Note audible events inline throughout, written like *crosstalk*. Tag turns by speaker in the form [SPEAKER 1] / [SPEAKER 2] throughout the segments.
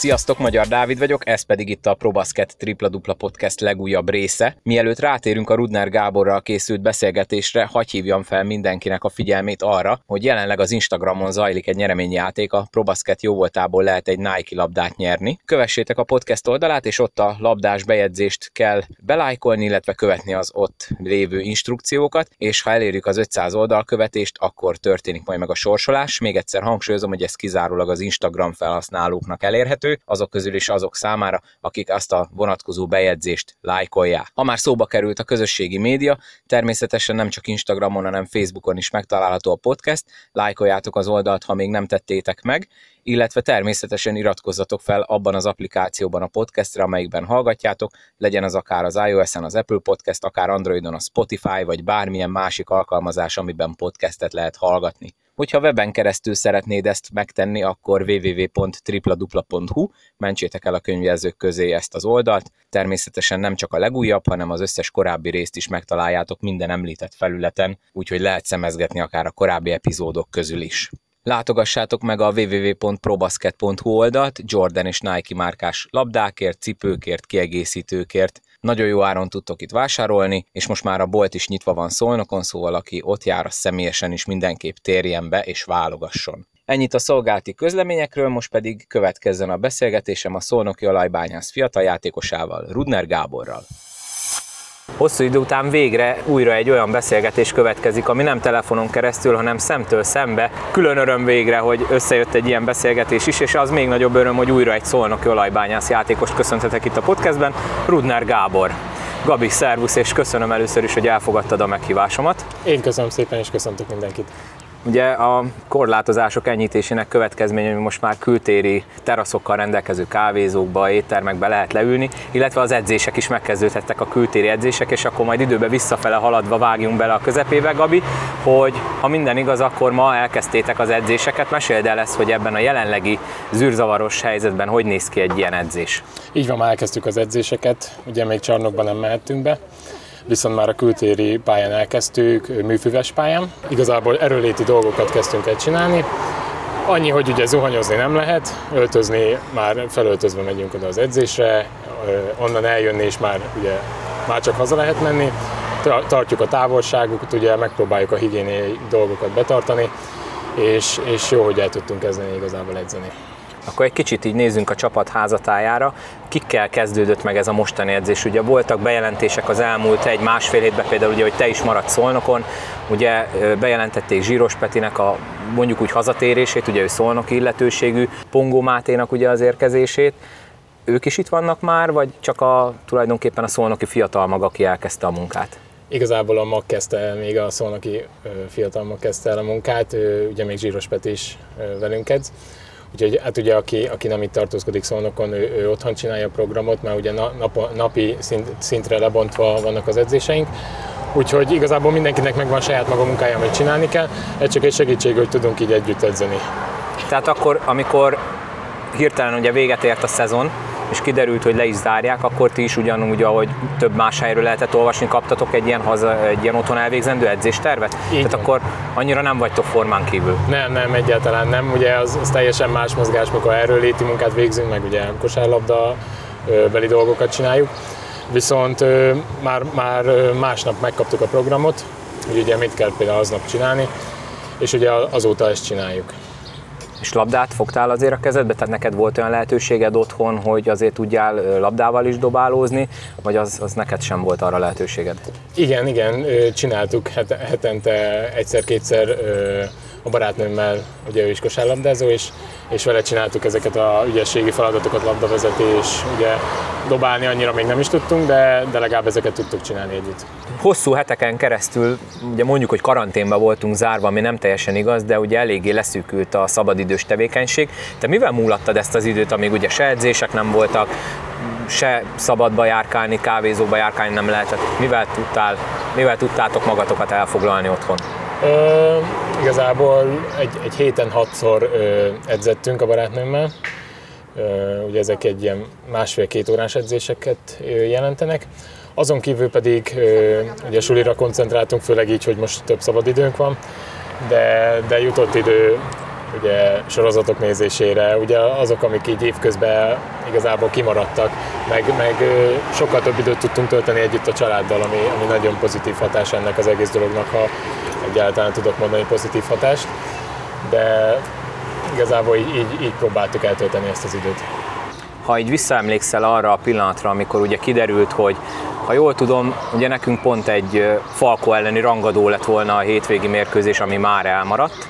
[SPEAKER 1] Sziasztok, Magyar Dávid vagyok, ez pedig itt a Probasket Tripla Dupla Podcast legújabb része. Mielőtt rátérünk a Rudner Gáborral készült beszélgetésre, hagy hívjam fel mindenkinek a figyelmét arra, hogy jelenleg az Instagramon zajlik egy nyereményjáték, a Probasket jóvoltából lehet egy Nike labdát nyerni. Kövessétek a podcast oldalát, és ott a labdás bejegyzést kell belájkolni, illetve követni az ott lévő instrukciókat, és ha elérjük az 500 oldalkövetést, akkor történik majd meg a sorsolás. Még egyszer hangsúlyozom, hogy ez kizárólag az Instagram felhasználóknak elérhető, azok közül is azok számára, akik azt a vonatkozó bejegyzést lájkolják. Ha már szóba került a közösségi média, természetesen nem csak Instagramon, hanem Facebookon is megtalálható a podcast, lájkoljátok az oldalt, ha még nem tettétek meg, illetve természetesen iratkozzatok fel abban az applikációban a podcastra, amelyikben hallgatjátok, legyen az akár az iOS-en az Apple Podcast, akár Androidon a Spotify, vagy bármilyen másik alkalmazás, amiben podcastet lehet hallgatni. Hogyha weben keresztül szeretnéd ezt megtenni, akkor www.tripladupla.hu, mentsétek el a könyvjelzők közé ezt az oldalt. Természetesen nem csak a legújabb, hanem az összes korábbi részt is megtaláljátok minden említett felületen, úgyhogy lehet szemezgetni akár a korábbi epizódok közül is. Látogassátok meg a www.probasket.hu oldalt Jordan és Nike márkás labdákért, cipőkért, kiegészítőkért. Nagyon jó áron tudtok itt vásárolni, és most már a bolt is nyitva van szolnokon, szóval aki ott jár, az személyesen is mindenképp térjen be és válogasson. Ennyit a szolgálati közleményekről, most pedig következzen a beszélgetésem a Szolnoki Olajbányász fiatal játékosával, Rudner Gáborral. Hosszú idő után végre újra egy olyan beszélgetés következik, ami nem telefonon keresztül, hanem szemtől szembe. Külön öröm végre, hogy összejött egy ilyen beszélgetés is, és az még nagyobb öröm, hogy újra egy szolnoki olajbányász játékost köszönhetek itt a podcastben, Rudner Gábor. Gabi, szervusz, és köszönöm először is, hogy elfogadtad a meghívásomat.
[SPEAKER 2] Én köszönöm szépen, és köszöntök mindenkit.
[SPEAKER 1] Ugye a korlátozások enyhítésének következménye, hogy most már kültéri teraszokkal rendelkező kávézókba, éttermekbe lehet leülni, illetve az edzések is megkezdődhettek a kültéri edzések, és akkor majd időbe visszafele haladva vágjunk bele a közepébe, Gabi, hogy ha minden igaz, akkor ma elkezdtétek az edzéseket. Meséld el ezt, hogy ebben a jelenlegi zűrzavaros helyzetben hogy néz ki egy ilyen edzés?
[SPEAKER 2] Így van, már elkezdtük az edzéseket, ugye még csarnokban nem mehettünk be, viszont már a kültéri pályán elkezdtük, műfüves pályán. Igazából erőléti dolgokat kezdtünk el csinálni. Annyi, hogy ugye zuhanyozni nem lehet, öltözni már felöltözve megyünk oda az edzésre, onnan eljönni és már ugye már csak haza lehet menni. Tartjuk a távolságukat, ugye megpróbáljuk a higiéniai dolgokat betartani, és, és jó, hogy el tudtunk kezdeni igazából edzeni.
[SPEAKER 1] Akkor egy kicsit így nézzünk a csapat házatájára. Kikkel kezdődött meg ez a mostani edzés? Ugye voltak bejelentések az elmúlt egy-másfél hétben, például ugye, hogy te is maradsz Szolnokon, ugye bejelentették Zsíros Petinek a mondjuk úgy hazatérését, ugye ő Szolnoki illetőségű, Pongó Máténak ugye az érkezését. Ők is itt vannak már, vagy csak a, tulajdonképpen a szolnoki fiatal mag, aki elkezdte a munkát?
[SPEAKER 2] Igazából a mag kezdte el, még a szolnoki fiatal mag kezdte el a munkát, ugye még Zsíros Peti is velünk edz. Úgyhogy hát ugye aki, aki nem itt tartózkodik Szolnokon, ő, ő otthon csinálja a programot, mert ugye nap, napi szint, szintre lebontva vannak az edzéseink. Úgyhogy igazából mindenkinek megvan saját maga munkája, amit csinálni kell, ez csak egy segítség, hogy tudunk így együtt edzeni.
[SPEAKER 1] Tehát akkor, amikor hirtelen ugye véget ért a szezon, és kiderült, hogy le is zárják, akkor ti is ugyanúgy, ahogy több más helyről lehetett olvasni, kaptatok egy ilyen, haza, egy ilyen otthon elvégzendő edzéstervet? Így Tehát van. akkor annyira nem vagytok formán kívül?
[SPEAKER 2] Nem, nem, egyáltalán nem. Ugye az, az teljesen más mozgás, mikor erről léti munkát végzünk, meg ugye kosárlabda beli dolgokat csináljuk. Viszont már, már másnap megkaptuk a programot, hogy ugye mit kell például aznap csinálni, és ugye azóta ezt csináljuk.
[SPEAKER 1] És labdát fogtál azért a kezedbe? Tehát neked volt olyan lehetőséged otthon, hogy azért tudjál labdával is dobálózni, vagy az, az neked sem volt arra lehetőséged?
[SPEAKER 2] Igen, igen, csináltuk hetente egyszer-kétszer a barátnőmmel, ugye ő is kosárlabdázó, és, és vele csináltuk ezeket a ügyességi feladatokat, labdavezetés, ugye dobálni annyira még nem is tudtunk, de, de legalább ezeket tudtuk csinálni együtt.
[SPEAKER 1] Hosszú heteken keresztül, ugye mondjuk, hogy karanténban voltunk zárva, ami nem teljesen igaz, de ugye eléggé leszűkült a szabadidős tevékenység. Te mivel múlattad ezt az időt, amíg ugye se edzések nem voltak, se szabadba járkálni, kávézóba járkálni nem lehetett. Mivel, tudtál, mivel tudtátok magatokat elfoglalni otthon?
[SPEAKER 2] Ö, igazából egy, egy héten hatszor ö, edzettünk a barátnőmmel. Ö, ugye ezek egy ilyen másfél-két órás edzéseket ö, jelentenek. Azon kívül pedig ö, ugye sulira koncentráltunk, főleg így, hogy most több szabad időnk van, de, de jutott idő ugye sorozatok nézésére, ugye azok, amik így évközben igazából kimaradtak, meg, meg sokkal több időt tudtunk tölteni együtt a családdal, ami, ami nagyon pozitív hatás ennek az egész dolognak, ha egyáltalán tudok mondani pozitív hatást, de igazából így, így, így próbáltuk eltölteni ezt az időt.
[SPEAKER 1] Ha így visszaemlékszel arra a pillanatra, amikor ugye kiderült, hogy ha jól tudom, ugye nekünk pont egy Falko elleni rangadó lett volna a hétvégi mérkőzés, ami már elmaradt,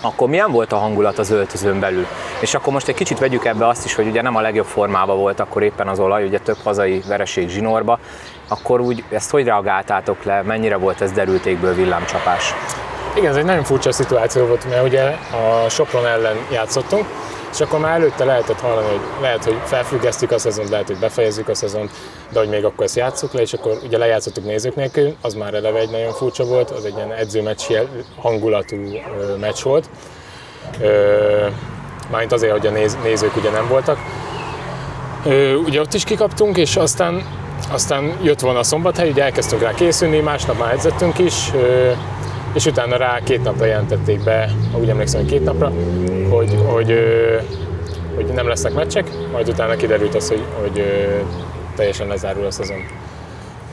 [SPEAKER 1] akkor milyen volt a hangulat az öltözőn belül? És akkor most egy kicsit vegyük ebbe azt is, hogy ugye nem a legjobb formában volt akkor éppen az olaj, ugye több hazai vereség zsinórba, akkor úgy ezt hogy reagáltátok le, mennyire volt ez derültékből villámcsapás?
[SPEAKER 2] Igen, ez egy nagyon furcsa szituáció volt, mert ugye a Sopron ellen játszottunk, és akkor már előtte lehetett hallani, hogy lehet, hogy felfüggesztjük a szezont, lehet, hogy befejezzük a szezont, de hogy még akkor ezt játsszuk le, és akkor ugye lejátszottuk nézők nélkül, az már eleve egy nagyon furcsa volt, az egy ilyen edzőmeccs hangulatú meccs volt. Mármint azért, hogy a néz, nézők ugye nem voltak. Ugye ott is kikaptunk, és aztán, aztán jött volna a szombathely, ugye elkezdtünk rá készülni, másnap már edzettünk is, és utána rá két napra jelentették be, úgy emlékszem, hogy két napra, hogy, hogy, hogy nem lesznek meccsek, majd utána kiderült az, hogy, hogy teljesen lezárul a szezon.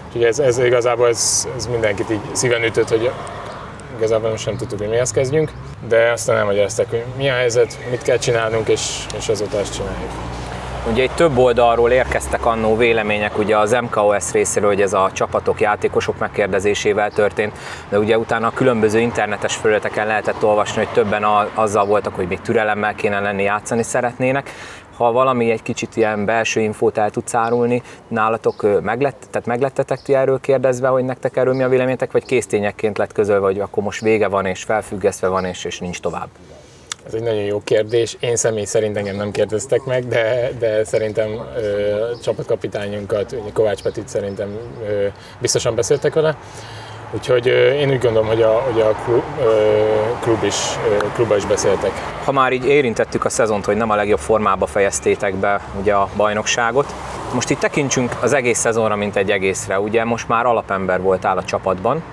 [SPEAKER 2] Úgyhogy ez, ez igazából ez, ez mindenkit így szíven ütött, hogy igazából most nem tudtuk, hogy mihez kezdjünk, de aztán elmagyarázták, hogy mi a helyzet, mit kell csinálnunk, és, és azóta ezt csináljuk.
[SPEAKER 1] Ugye egy több oldalról érkeztek annó vélemények, ugye az MKOS részéről, hogy ez a csapatok, játékosok megkérdezésével történt, de ugye utána a különböző internetes felületeken lehetett olvasni, hogy többen azzal voltak, hogy még türelemmel kéne lenni, játszani szeretnének. Ha valami egy kicsit ilyen belső infót el tudsz árulni, nálatok meglett, tehát meglettetek ti erről kérdezve, hogy nektek erről mi a véleményetek, vagy késztényekként lett közölve, hogy akkor most vége van, és felfüggesztve van, és, és nincs tovább?
[SPEAKER 2] Ez egy nagyon jó kérdés. Én személy szerint engem nem kérdeztek meg, de, de szerintem ö, csapatkapitányunkat, Kovács Petit szerintem ö, biztosan beszéltek vele. Úgyhogy ö, én úgy gondolom, hogy a, hogy a klub, ö, klub is, ö, klubba is beszéltek.
[SPEAKER 1] Ha már így érintettük a szezont, hogy nem a legjobb formába fejeztétek be ugye a bajnokságot, most itt tekintsünk az egész szezonra, mint egy egészre. Ugye most már alapember voltál a csapatban,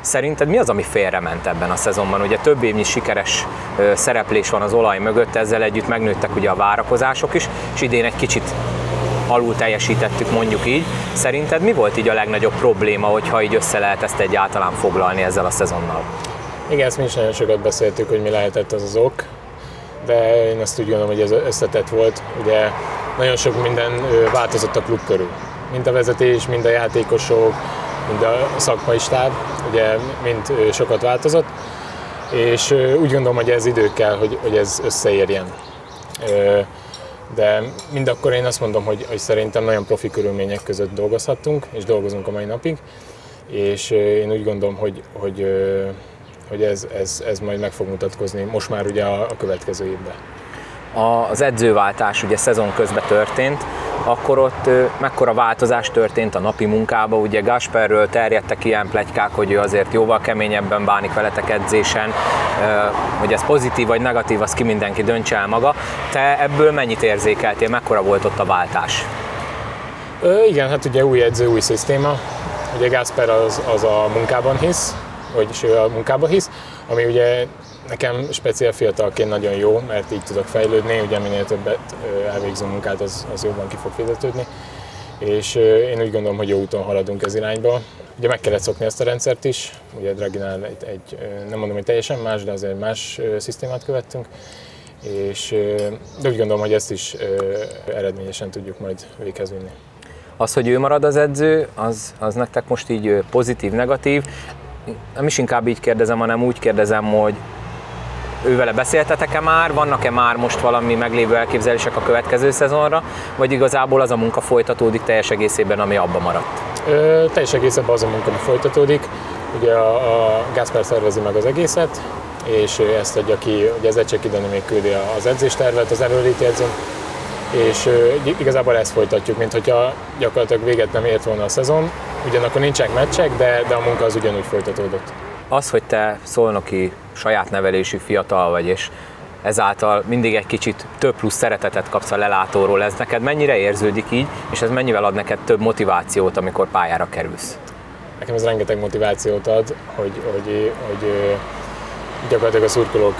[SPEAKER 1] Szerinted mi az, ami félrement ebben a szezonban? Ugye több évnyi sikeres szereplés van az olaj mögött, ezzel együtt megnőttek ugye a várakozások is, és idén egy kicsit alul teljesítettük mondjuk így. Szerinted mi volt így a legnagyobb probléma, hogyha így össze lehet ezt egyáltalán foglalni ezzel a szezonnal?
[SPEAKER 2] Igen, ezt mi is nagyon sokat beszéltük, hogy mi lehetett az az ok, de én azt úgy gondolom, hogy ez összetett volt. Ugye nagyon sok minden változott a klub körül. Mind a vezetés, mind a játékosok, mind a szakmai stáb, ugye mind sokat változott, és úgy gondolom, hogy ez idő kell, hogy, hogy ez összeérjen. De mindakkor én azt mondom, hogy, hogy szerintem nagyon profi körülmények között dolgozhattunk, és dolgozunk a mai napig, és én úgy gondolom, hogy, hogy, hogy ez, ez, ez majd meg fog mutatkozni most már ugye a, a következő évben.
[SPEAKER 1] Az edzőváltás ugye szezon közben történt, akkor ott mekkora változás történt a napi munkába. Ugye Gasperről terjedtek ilyen plegykák, hogy ő azért jóval keményebben bánik veletek edzésen, hogy ez pozitív vagy negatív, az ki mindenki döntse el maga. Te ebből mennyit érzékeltél, mekkora volt ott a váltás?
[SPEAKER 2] Ö, igen, hát ugye új edző, új szisztéma. Ugye Gasper az, az a munkában hisz, vagyis ő a munkában hisz, ami ugye Nekem speciál fiatalként nagyon jó, mert így tudok fejlődni, ugye minél többet elvégző munkát, az, az jobban ki fog fizetődni. És én úgy gondolom, hogy jó úton haladunk ez irányba. Ugye meg kellett szokni ezt a rendszert is, ugye Draginál egy, egy nem mondom, hogy teljesen más, de azért más szisztémát követtünk. És, de úgy gondolom, hogy ezt is eredményesen tudjuk majd véghez vinni.
[SPEAKER 1] Az, hogy ő marad az edző, az, az nektek most így pozitív, negatív. Nem is inkább így kérdezem, hanem úgy kérdezem, hogy ővele beszéltetek-e már, vannak-e már most valami meglévő elképzelések a következő szezonra, vagy igazából az a munka folytatódik teljes egészében, ami abba maradt?
[SPEAKER 2] Ö, teljes egészében az a munka, folytatódik. Ugye a, a Gáspár szervezi meg az egészet, és ezt adja ki, ugye az Ecsek még küldi az edzéstervet, az erőléti edzőn, és igazából ezt folytatjuk, mint hogyha gyakorlatilag véget nem ért volna a szezon. Ugyanakkor nincsenek meccsek, de, de a munka az ugyanúgy folytatódott.
[SPEAKER 1] Az, hogy te szolnoki saját nevelésű fiatal vagy, és ezáltal mindig egy kicsit több plusz szeretetet kapsz a lelátóról. Ez neked mennyire érződik így, és ez mennyivel ad neked több motivációt, amikor pályára kerülsz?
[SPEAKER 2] Nekem ez rengeteg motivációt ad, hogy, hogy, hogy gyakorlatilag a szurkolók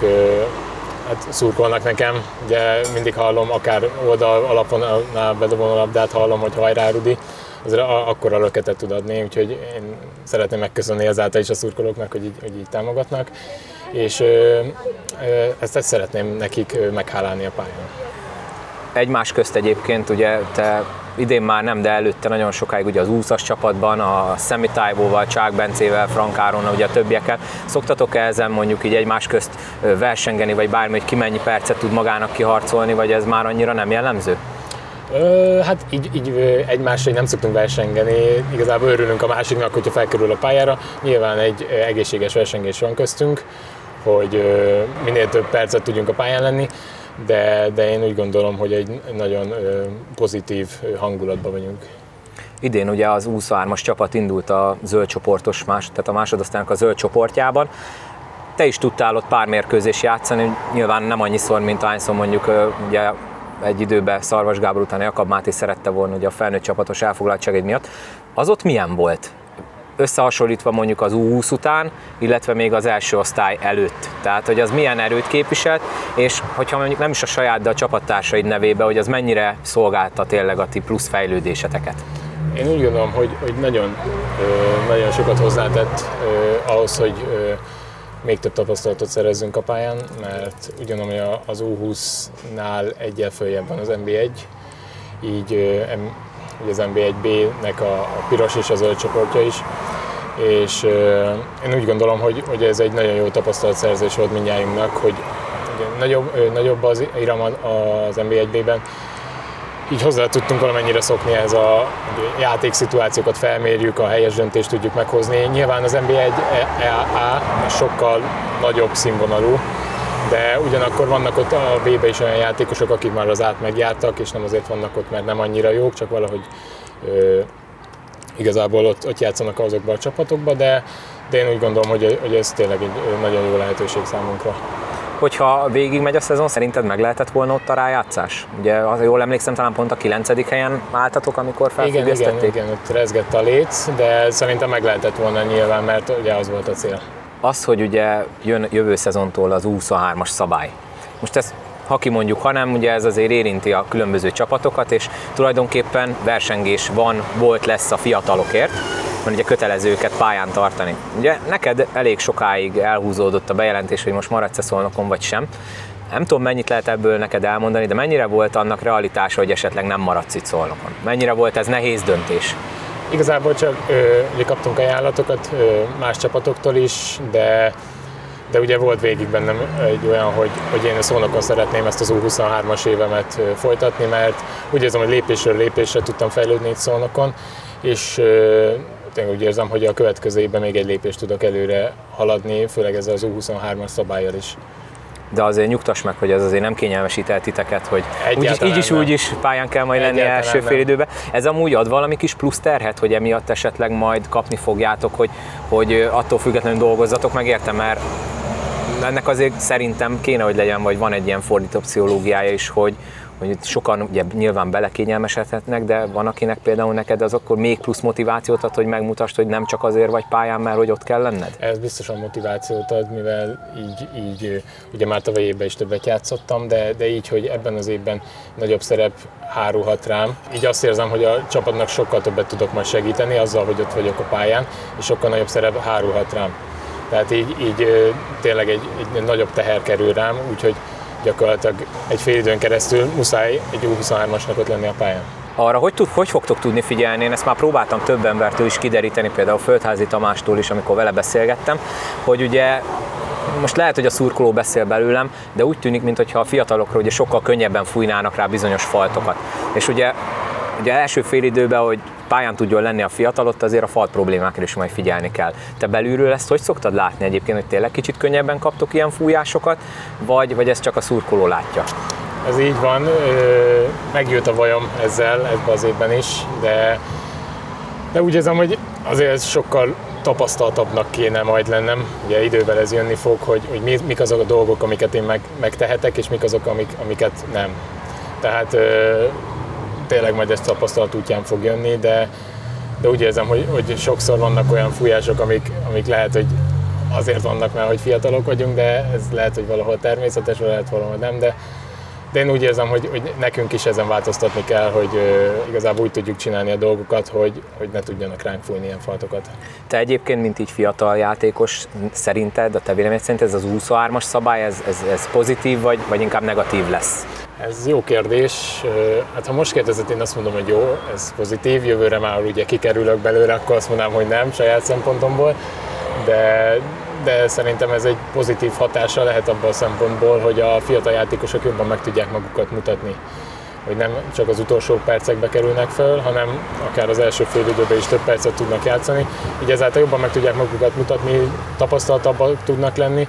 [SPEAKER 2] hát szurkolnak nekem. Ugye mindig hallom, akár oldal alapon bedobom a labdát, hallom, hogy hajrá Rudi, az akkor a löketet tud adni, úgyhogy én szeretném megköszönni ezáltal is a szurkolóknak, hogy így, hogy így támogatnak, és ezt, ezt szeretném nekik meghálálni a pályán.
[SPEAKER 1] Egymás közt egyébként ugye te idén már nem, de előtte nagyon sokáig ugye az úszas csapatban, a Szemi Tájvóval, Csák Bencével, Frank ugye a többiekkel. Szoktatok -e ezen mondjuk így egymás közt versengeni, vagy bármi, hogy ki mennyi percet tud magának kiharcolni, vagy ez már annyira nem jellemző?
[SPEAKER 2] Ö, hát így, így egymásra nem szoktunk versengeni, igazából örülünk a másiknak, hogyha felkerül a pályára. Nyilván egy egészséges versengés van köztünk, hogy minél több percet tudjunk a pályán lenni, de, de én úgy gondolom, hogy egy nagyon pozitív hangulatban vagyunk.
[SPEAKER 1] Idén ugye az 23-as csapat indult a zöld csoportos, más, tehát a másodosztálynak a zöld csoportjában. Te is tudtál ott pár mérkőzés játszani, nyilván nem annyiszor, mint ahányszor mondjuk ugye egy időben Szarvas Gábor után Jakab Máté szerette volna ugye a felnőtt csapatos elfoglaltságid miatt. Az ott milyen volt? összehasonlítva mondjuk az U20 után, illetve még az első osztály előtt. Tehát, hogy az milyen erőt képviselt, és hogyha mondjuk nem is a saját, de a csapattársaid nevébe, hogy az mennyire szolgálta tényleg a ti plusz fejlődéseteket?
[SPEAKER 2] Én úgy gondolom, hogy, hogy nagyon, nagyon sokat hozzátett ahhoz, hogy még több tapasztalatot szerezzünk a pályán, mert ugyanúgy az U20-nál egyel följebb van az NB1, így ugye az NB1B-nek a, a piros és a zöld csoportja is, és én úgy gondolom, hogy, hogy ez egy nagyon jó tapasztalatszerzés volt mindjárunknak, hogy nagyobb, nagyobb az iram az NB1B-ben, így hozzá tudtunk valamennyire szokni ez a játékszituációkat felmérjük, a helyes döntést tudjuk meghozni. Nyilván az NBA1 EA sokkal nagyobb színvonalú, de ugyanakkor vannak ott a B-be is olyan játékosok, akik már az át megjártak, és nem azért vannak ott, mert nem annyira jók, csak valahogy ö, igazából ott, ott játszanak azokban a csapatokban, de, de én úgy gondolom, hogy, hogy ez tényleg egy nagyon jó lehetőség számunkra
[SPEAKER 1] hogyha végig megy a szezon, szerinted meg lehetett volna ott a rájátszás? Ugye, az jól emlékszem, talán pont a 9. helyen álltatok, amikor felfüggesztették.
[SPEAKER 2] Igen, igen, igen, ott rezgett a léc, de szerintem meg lehetett volna nyilván, mert ugye az volt a cél.
[SPEAKER 1] Az, hogy ugye jön jövő szezontól az 23-as szabály. Most ezt ha kimondjuk, hanem ugye ez azért érinti a különböző csapatokat, és tulajdonképpen versengés van, volt, lesz a fiatalokért, mert ugye kötelező őket pályán tartani. Ugye neked elég sokáig elhúzódott a bejelentés, hogy most maradsz-e szolnokon vagy sem. Nem tudom, mennyit lehet ebből neked elmondani, de mennyire volt annak realitása, hogy esetleg nem maradsz itt szolnokon? Mennyire volt ez nehéz döntés?
[SPEAKER 2] Igazából csak ö, kaptunk ajánlatokat ö, más csapatoktól is, de de ugye volt végig bennem egy olyan, hogy, hogy én a szónokon szeretném ezt az U23-as évemet folytatni, mert úgy érzem, hogy lépésről lépésre tudtam fejlődni itt szónokon, és én úgy érzem, hogy a következő évben még egy lépést tudok előre haladni, főleg ezzel az U23-as szabályjal is.
[SPEAKER 1] De azért nyugtass meg, hogy ez azért nem kényelmesít el titeket, hogy úgyis, így is úgy is pályán kell majd lenni első fél időben. Ez amúgy ad valami kis plusz terhet, hogy emiatt esetleg majd kapni fogjátok, hogy, hogy attól függetlenül dolgozzatok, megértem, mert ennek azért szerintem kéne, hogy legyen, vagy van egy ilyen fordított pszichológiája is, hogy, hogy sokan ugye nyilván belekényelmesedhetnek, de van akinek például neked az akkor még plusz motivációt ad, hogy megmutasd, hogy nem csak azért vagy pályán, mert hogy ott kell lenned?
[SPEAKER 2] Ez biztosan motivációt ad, mivel így, így ugye már tavaly évben is többet játszottam, de, de így, hogy ebben az évben nagyobb szerep hárulhat rám. Így azt érzem, hogy a csapatnak sokkal többet tudok majd segíteni azzal, hogy ott vagyok a pályán, és sokkal nagyobb szerep hárulhat rám. Tehát így, így tényleg egy, egy nagyobb teher kerül rám, úgyhogy gyakorlatilag egy fél időn keresztül muszáj egy U23-asnak ott lenni a pályán.
[SPEAKER 1] Arra hogy, tud, hogy fogtok tudni figyelni? Én ezt már próbáltam több embertől is kideríteni, például Földházi Tamástól is, amikor vele beszélgettem, hogy ugye most lehet, hogy a szurkoló beszél belőlem, de úgy tűnik, mintha a fiatalokra ugye sokkal könnyebben fújnának rá bizonyos faltokat. És ugye, ugye első fél időben, hogy pályán tudjon lenni a fiatal, ott azért a falt problémákra is majd figyelni kell. Te belülről ezt hogy szoktad látni egyébként, hogy tényleg kicsit könnyebben kaptok ilyen fújásokat, vagy, vagy ez csak a szurkoló látja?
[SPEAKER 2] Ez így van, megjött a bajom ezzel ebben az évben is, de, de úgy érzem, hogy azért sokkal tapasztaltabbnak kéne majd lennem. Ugye idővel ez jönni fog, hogy, hogy mik azok a dolgok, amiket én meg, megtehetek, és mik azok, amik, amiket nem. Tehát tényleg majd ezt tapasztalat útján fog jönni, de, de úgy érzem, hogy, hogy sokszor vannak olyan fújások, amik, amik lehet, hogy azért vannak, mert hogy fiatalok vagyunk, de ez lehet, hogy valahol természetes, lehet valahol nem, de de én úgy érzem, hogy, hogy nekünk is ezen változtatni kell, hogy uh, igazából úgy tudjuk csinálni a dolgokat, hogy, hogy ne tudjanak ránk fújni ilyen faltokat.
[SPEAKER 1] Te egyébként, mint így fiatal játékos, szerinted, a te véleményed szerint ez az 23-as szabály, ez, ez, ez pozitív, vagy, vagy inkább negatív lesz?
[SPEAKER 2] Ez jó kérdés. Hát ha most kérdezett, én azt mondom, hogy jó, ez pozitív, jövőre már ugye kikerülök belőle, akkor azt mondanám, hogy nem, saját szempontomból, de, de szerintem ez egy pozitív hatása lehet abban a szempontból, hogy a fiatal játékosok jobban meg tudják magukat mutatni hogy nem csak az utolsó percekbe kerülnek föl, hanem akár az első fél is több percet tudnak játszani, így ezáltal jobban meg tudják magukat mutatni, tapasztaltabbak tudnak lenni,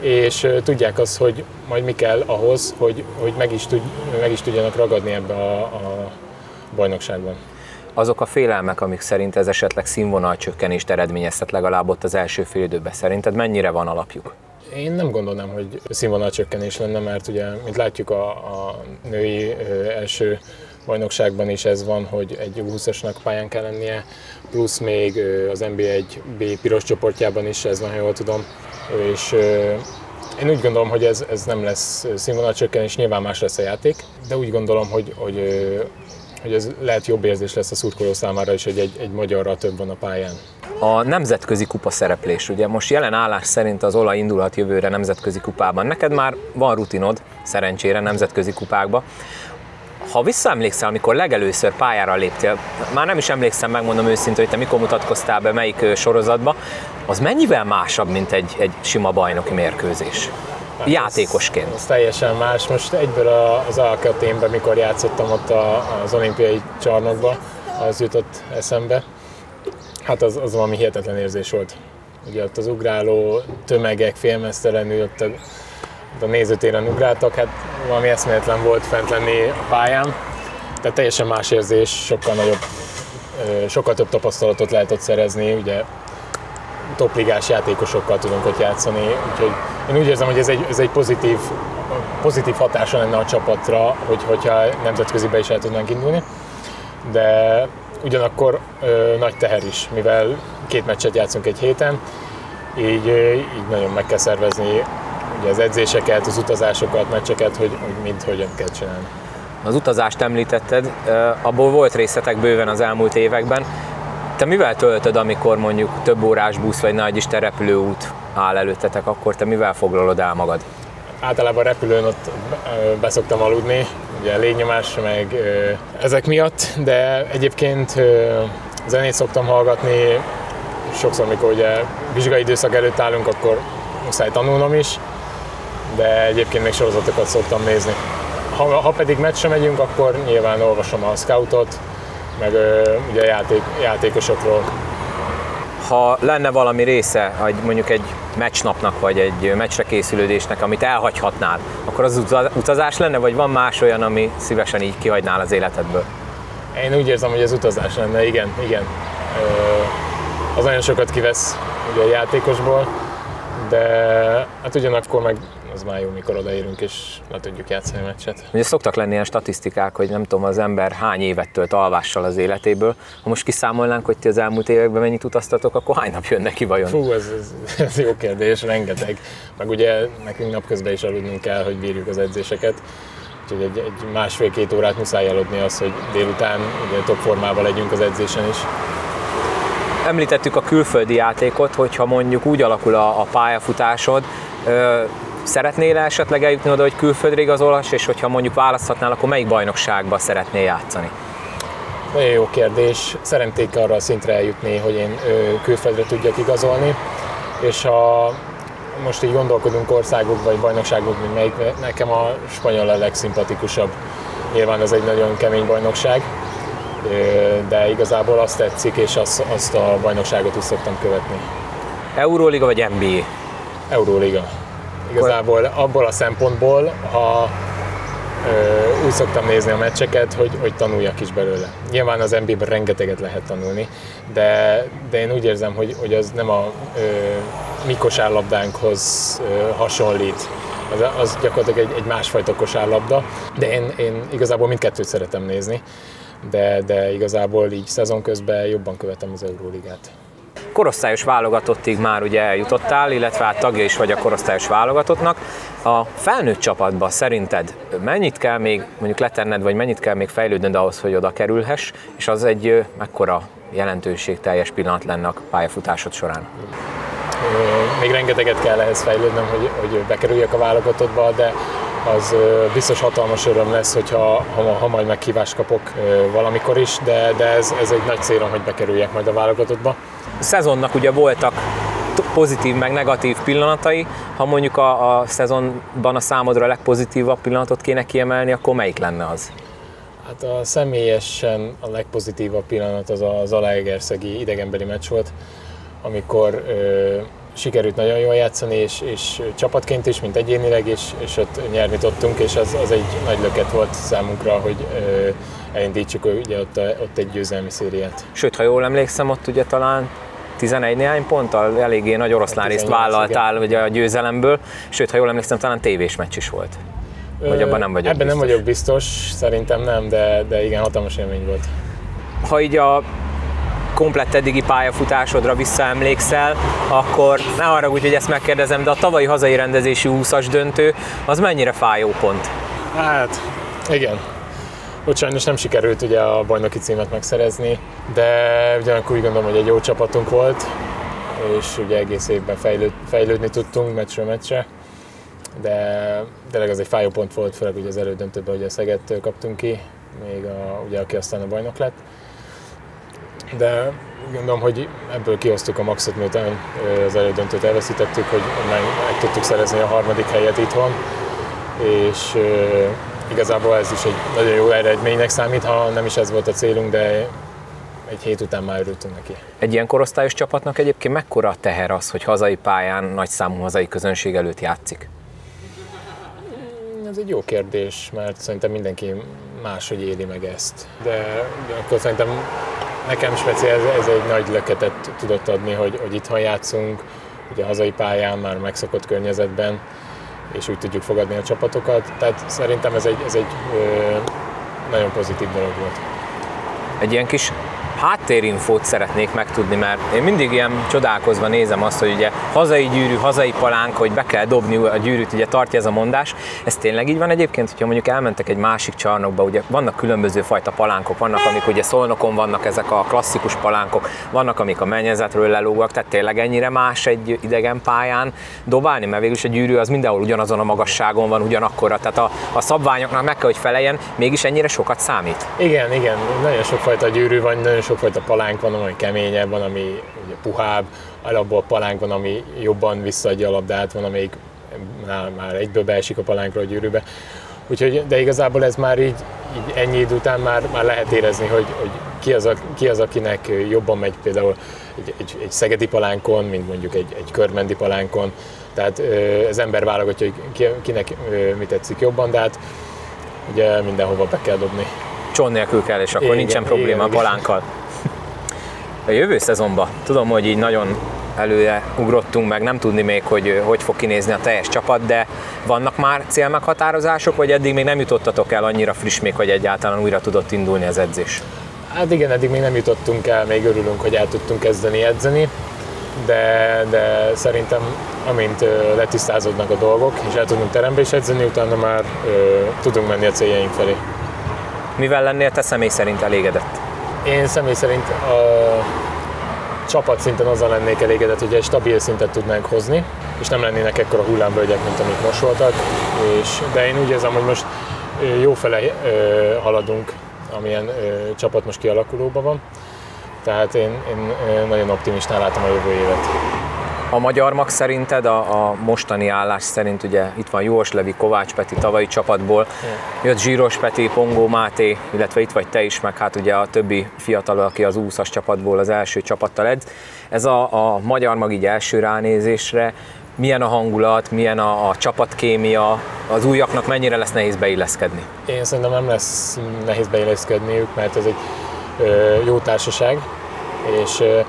[SPEAKER 2] és tudják azt, hogy majd mi kell ahhoz, hogy, hogy meg, is tud, meg is tudjanak ragadni ebbe a, a bajnokságban
[SPEAKER 1] azok a félelmek, amik szerint ez esetleg színvonal csökkenést eredményezhet legalább ott az első fél időben, szerinted mennyire van alapjuk?
[SPEAKER 2] Én nem gondolnám, hogy színvonal csökkenés lenne, mert ugye, mint látjuk a, a női első bajnokságban is ez van, hogy egy 20-asnak pályán kell lennie, plusz még az NBA 1B piros csoportjában is ez van, ha jól tudom, és én úgy gondolom, hogy ez, ez nem lesz színvonal csökkenés, nyilván más lesz a játék, de úgy gondolom, hogy, hogy hogy ez lehet jobb érzés lesz a szurkoló számára is, hogy egy, egy magyarra több van a pályán.
[SPEAKER 1] A nemzetközi kupa szereplés, ugye most jelen állás szerint az olaj indulhat jövőre nemzetközi kupában. Neked már van rutinod, szerencsére nemzetközi kupákba. Ha visszaemlékszel, amikor legelőször pályára léptél, már nem is emlékszem, megmondom őszintén, hogy te mikor mutatkoztál be, melyik sorozatba, az mennyivel másabb, mint egy, egy sima bajnoki mérkőzés? Hát játékosként. Ez,
[SPEAKER 2] ez teljesen más. Most egyből az Alcaténben, mikor játszottam ott a, az olimpiai csarnokba, az jutott eszembe. Hát az, az valami hihetetlen érzés volt. Ugye ott az ugráló tömegek félmeztelenül ott a, ott a nézőtéren ugráltak, hát valami eszméletlen volt fent lenni a pályán. Tehát teljesen más érzés, sokkal nagyobb, sokkal több tapasztalatot lehet ott szerezni, ugye topligás játékosokkal tudunk ott játszani, úgyhogy én úgy érzem, hogy ez egy, ez egy pozitív, pozitív hatása lenne a csapatra, hogy, hogyha nemzetközibe is el tudnánk indulni, de ugyanakkor ö, nagy teher is, mivel két meccset játszunk egy héten, így, így nagyon meg kell szervezni ugye az edzéseket, az utazásokat, meccseket, hogy, hogy mind hogyan kell csinálni.
[SPEAKER 1] Az utazást említetted, abból volt részletek bőven az elmúlt években. Te mivel töltöd, amikor mondjuk több órás busz vagy nagy isten repülőút áll előttetek, akkor te mivel foglalod el magad?
[SPEAKER 2] Általában repülőn ott beszoktam aludni, ugye légnyomás meg ezek miatt, de egyébként zenét szoktam hallgatni, sokszor, mikor ugye vizsgai időszak előtt állunk, akkor muszáj tanulnom is, de egyébként még sorozatokat szoktam nézni. Ha, ha pedig meccsre megyünk, akkor nyilván olvasom a scoutot, meg ugye játék, játékosokról.
[SPEAKER 1] Ha lenne valami része, hogy mondjuk egy meccsnapnak, vagy egy meccsre készülődésnek, amit elhagyhatnál, akkor az utazás lenne, vagy van más olyan, ami szívesen így kihagynál az életedből?
[SPEAKER 2] Én úgy érzem, hogy ez utazás lenne, igen, igen. Az nagyon sokat kivesz ugye a játékosból, de hát ugyanakkor meg az már jó, mikor odaérünk és le tudjuk játszani a meccset.
[SPEAKER 1] Ugye szoktak lenni ilyen statisztikák, hogy nem tudom, az ember hány évet tölt alvással az életéből. Ha most kiszámolnánk, hogy ti az elmúlt években mennyit utaztatok, akkor hány nap jön neki vajon?
[SPEAKER 2] Fú, ez, ez, ez jó kérdés, rengeteg. Meg ugye nekünk napközben is aludnunk kell, hogy bírjuk az edzéseket. Úgyhogy egy, egy másfél-két órát muszáj aludni az, hogy délután ugye top formában legyünk az edzésen is.
[SPEAKER 1] Említettük a külföldi játékot, hogyha mondjuk úgy alakul a, a pályafutásod, Szeretnél esetleg eljutni oda, hogy külföldre igazolhass, és hogyha mondjuk választhatnál, akkor melyik bajnokságba szeretnél játszani?
[SPEAKER 2] Nagyon jó kérdés. Szeretnék arra a szintre eljutni, hogy én külföldre tudjak igazolni, és ha most így gondolkodunk országok vagy bajnokságok, mint melyik, nekem a spanyol a legszimpatikusabb. Nyilván ez egy nagyon kemény bajnokság, de igazából azt tetszik, és azt, azt a bajnokságot is szoktam követni.
[SPEAKER 1] Euróliga vagy NBA?
[SPEAKER 2] Euróliga. Igazából abból a szempontból, ha ö, úgy szoktam nézni a meccseket, hogy, hogy tanuljak is belőle. Nyilván az NBA-ben rengeteget lehet tanulni, de, de én úgy érzem, hogy, hogy az nem a ö, mi kosárlabdánkhoz ö, hasonlít. Az, az gyakorlatilag egy, egy másfajta kosárlabda, de én, én igazából mindkettőt szeretem nézni, de, de igazából így szezon közben jobban követem az Euróligát.
[SPEAKER 1] Korosztályos válogatottig már ugye eljutottál, illetve hát tagja is vagy a korosztályos válogatottnak. A felnőtt csapatba szerinted mennyit kell még mondjuk letenned, vagy mennyit kell még fejlődnöd ahhoz, hogy oda kerülhess, és az egy mekkora jelentőség teljes pillanat lenne a pályafutásod során?
[SPEAKER 2] Még rengeteget kell ehhez fejlődnöm, hogy, hogy bekerüljek a válogatottba, de az biztos hatalmas öröm lesz, hogyha ha, ha majd meghívást kapok valamikor is, de, de ez, ez egy nagy célom, hogy bekerüljek majd a válogatottba.
[SPEAKER 1] A szezonnak ugye voltak pozitív meg negatív pillanatai. Ha mondjuk a, a szezonban a számodra a legpozitívabb pillanatot kéne kiemelni, akkor melyik lenne az?
[SPEAKER 2] Hát a személyesen a legpozitívabb pillanat az a Zalaegerszegi idegenbeli meccs volt, amikor ö, sikerült nagyon jól játszani, és, és csapatként is, mint egyénileg, és, és ott nyerni tudtunk, és az, az egy nagy löket volt számunkra, hogy ö, elindítsuk ugye ott, a, ott egy győzelmi szériát.
[SPEAKER 1] Sőt, ha jól emlékszem, ott ugye talán 11 néhány ponttal eléggé nagy oroszlán részt vállaltál ugye a győzelemből, sőt, ha jól emlékszem, talán tévés meccs is volt. Vagy abban nem vagyok
[SPEAKER 2] Ebben
[SPEAKER 1] biztos.
[SPEAKER 2] nem vagyok biztos, szerintem nem, de, de igen, hatalmas élmény volt.
[SPEAKER 1] Ha így a komplett eddigi pályafutásodra visszaemlékszel, akkor ne arra úgy, hogy ezt megkérdezem, de a tavalyi hazai rendezési 20-as döntő, az mennyire fájó pont?
[SPEAKER 2] Hát, igen. Ott sajnos nem sikerült ugye a bajnoki címet megszerezni, de ugyanakkor úgy gondolom, hogy egy jó csapatunk volt, és ugye egész évben fejlőd, fejlődni tudtunk meccsről meccsre, de tényleg az egy fájó pont volt, főleg ugye az elődöntőben, hogy a Szegettől kaptunk ki, még a, ugye aki aztán a bajnok lett. De gondolom, hogy ebből kihoztuk a maxot, miután az elődöntőt elveszítettük, hogy meg tudtuk szerezni a harmadik helyet itthon, és igazából ez is egy nagyon jó eredménynek számít, ha nem is ez volt a célunk, de egy hét után már örültünk neki.
[SPEAKER 1] Egy ilyen korosztályos csapatnak egyébként mekkora a teher az, hogy hazai pályán nagy számú hazai közönség előtt játszik?
[SPEAKER 2] Ez egy jó kérdés, mert szerintem mindenki máshogy éli meg ezt. De akkor szerintem nekem speciál ez, ez egy nagy löketet tudott adni, hogy, hogy itthon játszunk, ugye a hazai pályán, már megszokott környezetben, és úgy tudjuk fogadni a csapatokat. Tehát szerintem ez egy, ez egy ö, nagyon pozitív dolog volt.
[SPEAKER 1] Egy ilyen kis háttérinfót szeretnék megtudni, mert én mindig ilyen csodálkozva nézem azt, hogy ugye hazai gyűrű, hazai palánk, hogy be kell dobni a gyűrűt, ugye tartja ez a mondás. Ez tényleg így van egyébként, hogyha mondjuk elmentek egy másik csarnokba, ugye vannak különböző fajta palánkok, vannak, amik ugye szolnokon vannak ezek a klasszikus palánkok, vannak, amik a mennyezetről lelógak, tehát tényleg ennyire más egy idegen pályán dobálni, mert végülis a gyűrű az mindenhol ugyanazon a magasságon van, ugyanakkora, tehát a, a szabványoknak meg kell, hogy feleljen, mégis ennyire sokat számít.
[SPEAKER 2] Igen, igen, nagyon sokfajta gyűrű van, nagyon sokfajta palánk van, ami keményebb, van, ami ugye puhább, alapból palánk van, ami jobban visszaadja a labdát, van, amelyik már, egyből beesik a palánkra a gyűrűbe. Úgyhogy, de igazából ez már így, így ennyi idő után már, már lehet érezni, hogy, hogy ki, az, a, ki az, akinek jobban megy például egy, egy, egy szegedi palánkon, mint mondjuk egy, egy körmendi palánkon. Tehát az ember válogatja, hogy ki, kinek mi tetszik jobban, de hát ugye mindenhova be kell dobni.
[SPEAKER 1] Cson nélkül kell, és akkor
[SPEAKER 2] Igen,
[SPEAKER 1] nincsen probléma
[SPEAKER 2] igen,
[SPEAKER 1] a palánkkal. A jövő szezonban tudom, hogy így nagyon előre ugrottunk meg, nem tudni még, hogy hogy fog kinézni a teljes csapat, de vannak már célmeghatározások, vagy eddig még nem jutottatok el annyira friss még, hogy egyáltalán újra tudott indulni az edzés?
[SPEAKER 2] Hát igen, eddig még nem jutottunk el, még örülünk, hogy el tudtunk kezdeni edzeni, de, de szerintem amint letisztázódnak a dolgok, és el tudunk terembe is edzeni, utána már ö, tudunk menni a céljaink felé.
[SPEAKER 1] Mivel lennél te személy szerint elégedett?
[SPEAKER 2] Én személy szerint a csapat szinten azzal lennék elégedett, hogy egy stabil szintet tudnánk hozni, és nem lennének ekkora hullámvölgyek, mint amik most voltak. És, de én úgy érzem, hogy most jó fele haladunk, amilyen ö, csapat most kialakulóban van. Tehát én, én nagyon optimistán látom a jövő évet.
[SPEAKER 1] A magyar mag szerinted, a, a mostani állás szerint ugye itt van Jós Levi, Kovács Peti tavalyi csapatból, jött Zsíros Peti, Pongó Máté, illetve itt vagy te is, meg hát ugye a többi fiatal, aki az 20-as csapatból az első csapattal edz. Ez a, a magyar mag így első ránézésre, milyen a hangulat, milyen a, a csapatkémia, az újaknak mennyire lesz nehéz beilleszkedni?
[SPEAKER 2] Én szerintem nem lesz nehéz beilleszkedniük, mert ez egy ö, jó társaság, és ö,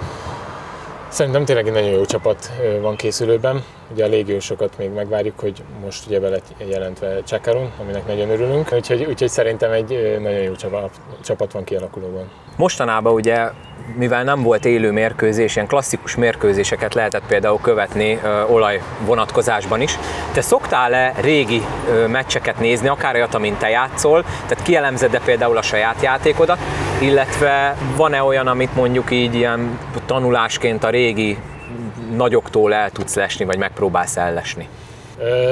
[SPEAKER 2] Szerintem tényleg egy nagyon jó csapat van készülőben. Ugye a légiósokat még megvárjuk, hogy most ugye bele jelentve Csekarun, aminek nagyon örülünk. Úgyhogy, úgyhogy szerintem egy nagyon jó csapat, csapat van kialakulóban.
[SPEAKER 1] Mostanában ugye mivel nem volt élő mérkőzés, ilyen klasszikus mérkőzéseket lehetett például követni ö, olaj vonatkozásban is. Te szoktál-e régi ö, meccseket nézni, akár olyat, amint te játszol, tehát kielemzed-e például a saját játékodat, illetve van-e olyan, amit mondjuk így ilyen tanulásként a régi nagyoktól el tudsz lesni, vagy megpróbálsz ellesni?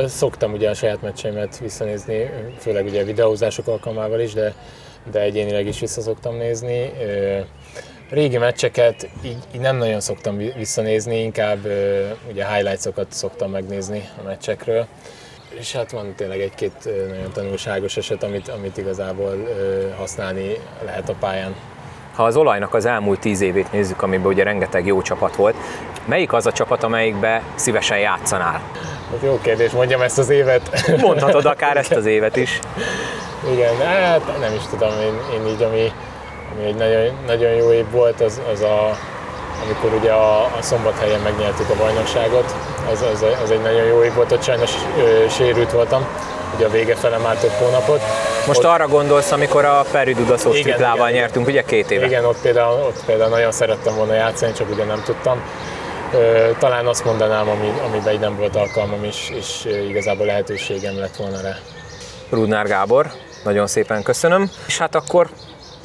[SPEAKER 2] Szoktam ugye a saját meccseimet visszanézni, főleg ugye videózások alkalmával is, de, de egyénileg is vissza szoktam nézni régi meccseket így, így nem nagyon szoktam visszanézni, inkább ugye highlights-okat szoktam megnézni a meccsekről. És hát van tényleg egy-két nagyon tanulságos eset, amit, amit igazából használni lehet a pályán.
[SPEAKER 1] Ha az olajnak az elmúlt tíz évét nézzük, amiben ugye rengeteg jó csapat volt, melyik az a csapat, amelyikbe szívesen játszanál?
[SPEAKER 2] Hát jó kérdés, mondjam ezt az évet. *laughs*
[SPEAKER 1] Mondhatod akár ezt az évet is.
[SPEAKER 2] Igen, hát nem is tudom, én, én így, ami, ami egy nagyon, nagyon jó év volt, az, az a, amikor ugye a, a szombathelyen megnyertük a bajnokságot, az, az, az egy nagyon jó év volt, ott sajnos ö, sérült voltam, ugye a vége fele már több hónapot.
[SPEAKER 1] Most ott, arra gondolsz, amikor a Peri Dudaszós triplával nyertünk, ugye két éve?
[SPEAKER 2] Igen, ott például, ott például nagyon szerettem volna játszani, csak ugye nem tudtam. Ö, talán azt mondanám, ami, amiben így nem volt alkalmam, és, és igazából lehetőségem lett volna rá.
[SPEAKER 1] Rudnár Gábor, nagyon szépen köszönöm. És hát akkor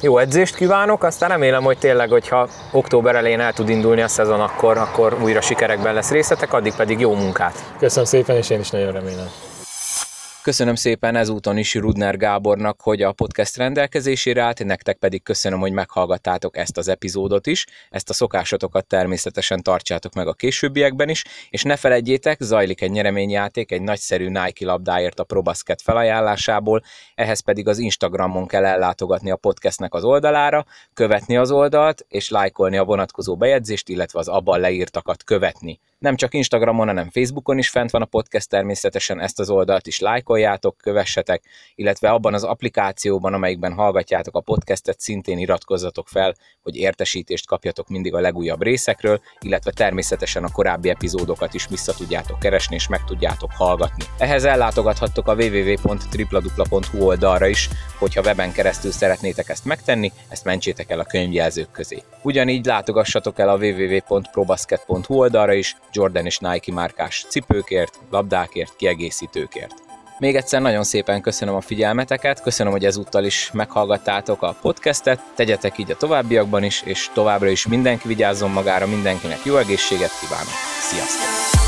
[SPEAKER 1] jó edzést kívánok, aztán remélem, hogy tényleg, hogyha október elején el tud indulni a szezon, akkor, akkor újra sikerekben lesz részletek, addig pedig jó munkát.
[SPEAKER 2] Köszönöm szépen, és én is nagyon remélem.
[SPEAKER 1] Köszönöm szépen ezúton is Rudner Gábornak, hogy a podcast rendelkezésére állt, nektek pedig köszönöm, hogy meghallgattátok ezt az epizódot is. Ezt a szokásotokat természetesen tartsátok meg a későbbiekben is, és ne felejtjétek, zajlik egy nyereményjáték egy nagyszerű Nike labdáért a ProBasket felajánlásából, ehhez pedig az Instagramon kell ellátogatni a podcastnek az oldalára, követni az oldalt, és lájkolni a vonatkozó bejegyzést, illetve az abban leírtakat követni. Nem csak Instagramon, hanem Facebookon is fent van a podcast, természetesen ezt az oldalt is lájkoljátok, kövessetek, illetve abban az applikációban, amelyikben hallgatjátok a podcastet, szintén iratkozzatok fel, hogy értesítést kapjatok mindig a legújabb részekről, illetve természetesen a korábbi epizódokat is vissza tudjátok keresni és meg tudjátok hallgatni. Ehhez ellátogathattok a www.tripladupla.hu oldalra is, hogyha weben keresztül szeretnétek ezt megtenni, ezt mentsétek el a könyvjelzők közé. Ugyanígy látogassatok el a www.probasket.hu oldalra is, Jordan és Nike márkás cipőkért, labdákért, kiegészítőkért. Még egyszer nagyon szépen köszönöm a figyelmeteket, köszönöm, hogy ezúttal is meghallgattátok a podcastet, tegyetek így a továbbiakban is, és továbbra is mindenki vigyázzon magára, mindenkinek jó egészséget kívánok. Sziasztok!